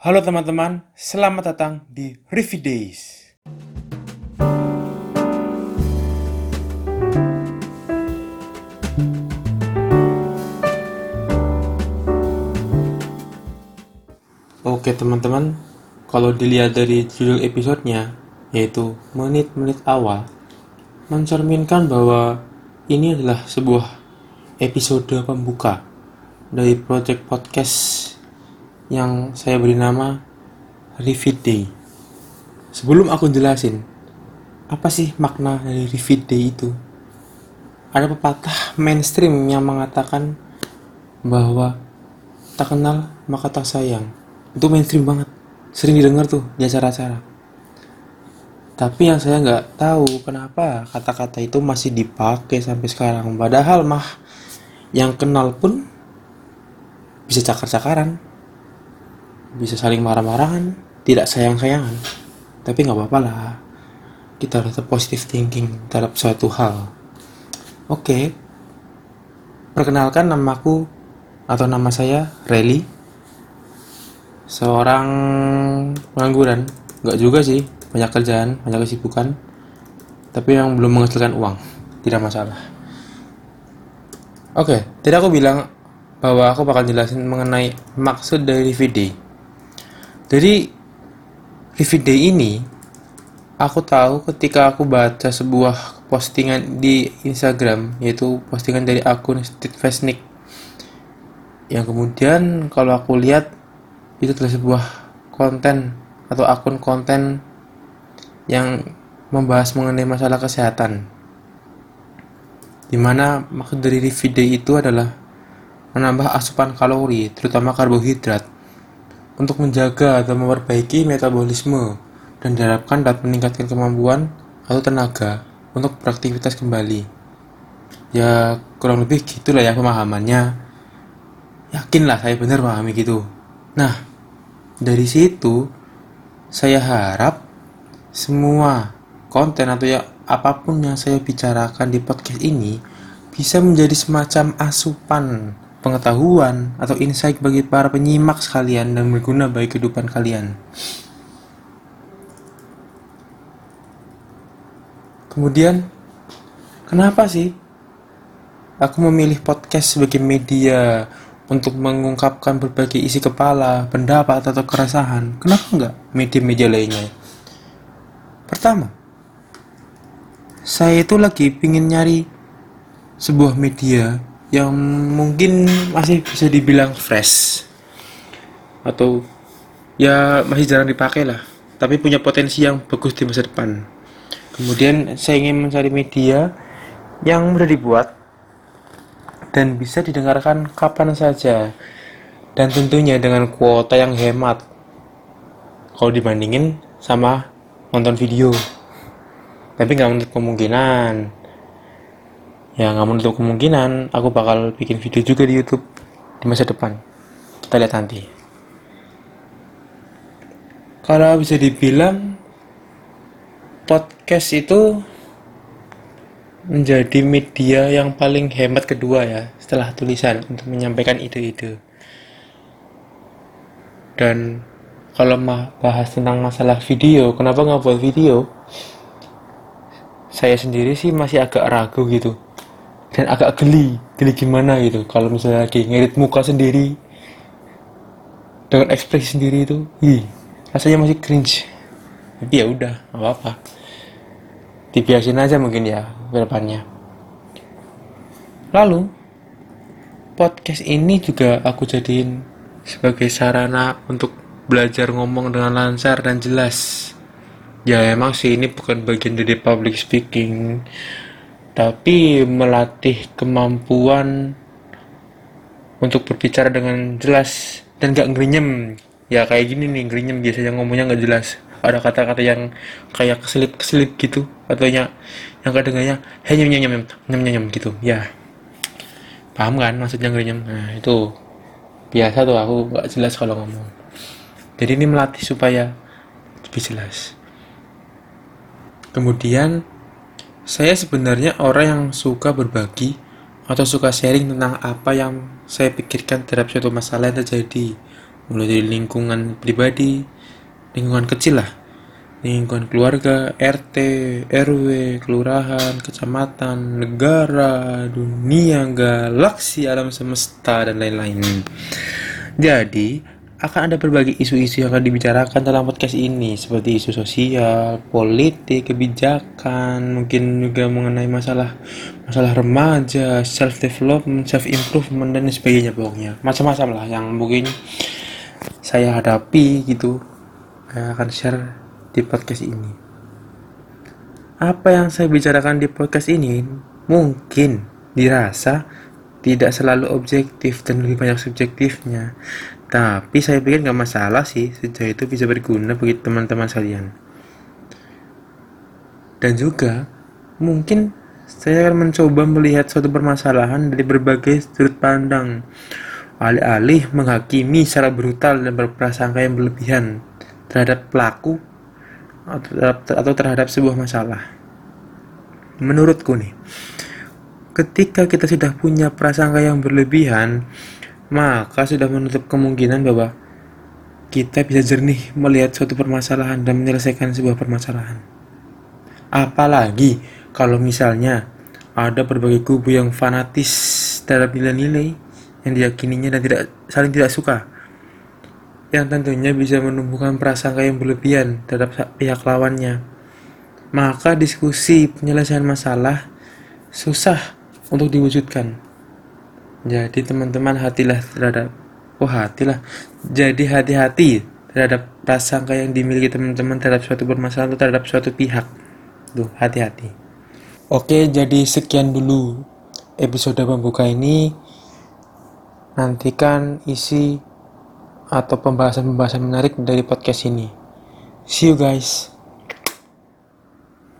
Halo teman-teman, selamat datang di Review Days. Oke teman-teman, kalau dilihat dari judul episodenya, yaitu menit-menit awal, mencerminkan bahwa ini adalah sebuah episode pembuka dari project podcast yang saya beri nama Reviewed Day. Sebelum aku jelasin, apa sih makna dari Reviewed Day itu? Ada pepatah mainstream yang mengatakan bahwa tak kenal maka tak sayang. Itu mainstream banget, sering didengar tuh di acara-acara. Tapi yang saya nggak tahu kenapa kata-kata itu masih dipakai sampai sekarang. Padahal mah yang kenal pun bisa cakar-cakaran bisa saling marah-marahan, tidak sayang-sayangan. Tapi nggak apa-apa lah. Kita tetap positive thinking terhadap suatu hal. Oke. Perkenalkan namaku atau nama saya Reli. Seorang pengangguran. Nggak juga sih, banyak kerjaan, banyak kesibukan. Tapi yang belum menghasilkan uang. Tidak masalah. Oke, tadi aku bilang bahwa aku bakal jelasin mengenai maksud dari VD. Jadi review day ini aku tahu ketika aku baca sebuah postingan di Instagram yaitu postingan dari akun Steve yang kemudian kalau aku lihat itu adalah sebuah konten atau akun konten yang membahas mengenai masalah kesehatan. Di mana maksud dari review day itu adalah menambah asupan kalori terutama karbohidrat untuk menjaga atau memperbaiki metabolisme dan diharapkan dapat meningkatkan kemampuan atau tenaga untuk beraktivitas kembali. Ya kurang lebih gitulah ya pemahamannya. Yakinlah saya benar pahami gitu. Nah, dari situ saya harap semua konten atau ya apa pun yang saya bicarakan di podcast ini bisa menjadi semacam asupan pengetahuan atau insight bagi para penyimak sekalian dan berguna bagi kehidupan kalian. Kemudian, kenapa sih aku memilih podcast sebagai media untuk mengungkapkan berbagai isi kepala, pendapat, atau keresahan? Kenapa enggak media-media lainnya? Pertama, saya itu lagi pingin nyari sebuah media yang mungkin masih bisa dibilang fresh. Atau ya masih jarang dipakai lah. Tapi punya potensi yang bagus di masa depan. Kemudian saya ingin mencari media yang mudah dibuat dan bisa didengarkan kapan saja. Dan tentunya dengan kuota yang hemat. Kalau dibandingin sama nonton video. Tapi nggak menutup kemungkinan ya nggak menutup kemungkinan aku bakal bikin video juga di YouTube di masa depan. Kita lihat nanti. Kalau bisa dibilang podcast itu menjadi media yang paling hemat kedua ya setelah tulisan untuk menyampaikan ide-ide. Dan kalau bahas tentang masalah video kenapa nggak buat video? Saya sendiri sih masih agak ragu gitu dan agak geli geli gimana gitu. Kalau misalnya lagi ngerit muka sendiri dengan ekspresi sendiri itu ih rasanya masih cringe. Tapi ya udah apa apa dibiasin aja mungkin ya depannya. Lalu podcast ini juga aku jadiin sebagai sarana untuk belajar ngomong dengan lancar dan jelas. Ya emang sih ini bukan bagian dari public speaking tapi melatih kemampuan untuk berbicara dengan jelas dan gak ngerinyem. Ya kayak gini nih ngerinyem. Biasanya ngomongnya nggak jelas. Ada kata-kata yang kayak keselip-keselip gitu. Atau yang yang kadangnya hanya nyem nyem nyem nyem gitu. Ya paham kan maksudnya ngerinyem? Nah itu biasa tuh aku nggak jelas kalau ngomong. Jadi ini melatih supaya lebih jelas. Kemudian saya sebenarnya orang yang suka berbagi atau suka sharing tentang apa yang saya pikirkan terhadap suatu masalah yang terjadi. mulai dari lingkungan pribadi lingkungan kecil lah lingkungan keluarga, RT, RW, kelurahan, kecamatan, negara, dunia, galaksi, alam semesta, dan lain-lain. Jadi, akan ada berbagai isu-isu yang akan dibicarakan dalam podcast ini, seperti isu sosial, politik, kebijakan, mungkin juga mengenai masalah masalah remaja, self development, self improvement dan sebagainya pokoknya. Macam-macam lah yang mungkin saya hadapi gitu. Saya akan share di podcast ini. Apa yang saya bicarakan di podcast ini mungkin dirasa tidak selalu objektif dan lebih banyak subjektifnya. Tapi saya pikir nggak masalah sih, sejauh itu bisa berguna bagi teman-teman sekalian. Dan juga mungkin saya akan mencoba melihat suatu permasalahan dari berbagai sudut pandang, alih-alih menghakimi secara brutal dan berprasangka yang berlebihan terhadap pelaku atau terhadap sebuah masalah. Menurutku nih, ketika kita sudah punya prasangka yang berlebihan, maka sudah menutup kemungkinan bahwa kita bisa jernih melihat suatu permasalahan dan menyelesaikan sebuah permasalahan. Apalagi kalau misalnya ada berbagai kubu yang fanatis terhadap nilai-nilai yang diyakininya dan tidak saling tidak suka yang tentunya bisa menumbuhkan prasangka yang berlebihan terhadap pihak lawannya. Maka diskusi penyelesaian masalah susah untuk diwujudkan. Jadi teman-teman hatilah terhadap oh hatilah. Jadi hati-hati terhadap prasangka yang dimiliki teman-teman terhadap suatu permasalahan atau terhadap suatu pihak. Tuh, hati-hati. Oke, jadi sekian dulu episode pembuka ini. Nantikan isi atau pembahasan-pembahasan menarik dari podcast ini. See you guys.